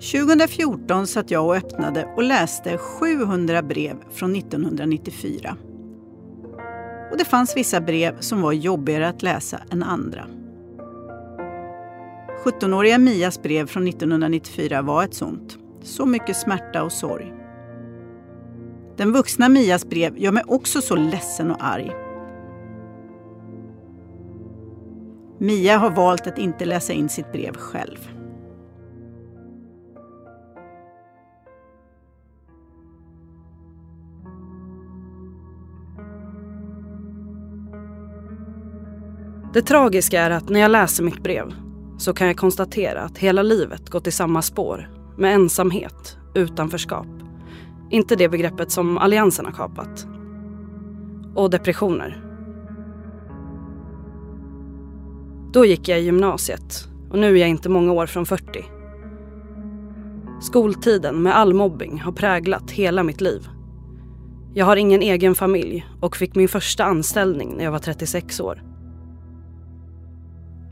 2014 satt jag och öppnade och läste 700 brev från 1994. Och det fanns vissa brev som var jobbigare att läsa än andra. 17-åriga Mias brev från 1994 var ett sånt. Så mycket smärta och sorg. Den vuxna Mias brev gör mig också så ledsen och arg. Mia har valt att inte läsa in sitt brev själv. Det tragiska är att när jag läser mitt brev så kan jag konstatera att hela livet gått i samma spår med ensamhet, utanförskap. Inte det begreppet som Alliansen har kapat. Och depressioner. Då gick jag i gymnasiet och nu är jag inte många år från 40. Skoltiden med all mobbing har präglat hela mitt liv. Jag har ingen egen familj och fick min första anställning när jag var 36 år.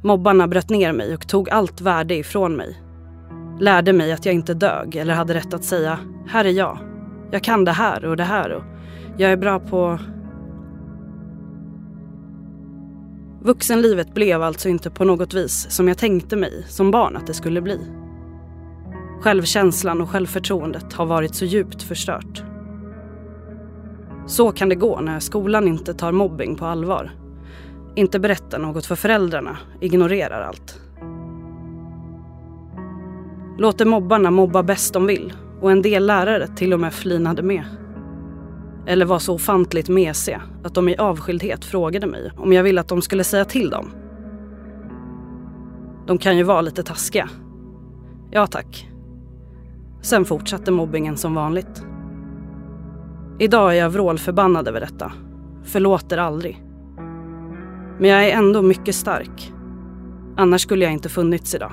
Mobbarna bröt ner mig och tog allt värde ifrån mig. Lärde mig att jag inte dög eller hade rätt att säga “här är jag, jag kan det här och det här och jag är bra på...” Vuxenlivet blev alltså inte på något vis som jag tänkte mig som barn att det skulle bli. Självkänslan och självförtroendet har varit så djupt förstört. Så kan det gå när skolan inte tar mobbing på allvar inte berättar något för föräldrarna, ignorerar allt. Låter mobbarna mobba bäst de vill och en del lärare till och med flinade med. Eller var så ofantligt mesiga att de i avskildhet frågade mig om jag ville att de skulle säga till dem. De kan ju vara lite taskiga. Ja tack. Sen fortsatte mobbingen som vanligt. Idag är jag vrålförbannad över detta. Förlåter aldrig. Men jag är ändå mycket stark. Annars skulle jag inte funnits idag.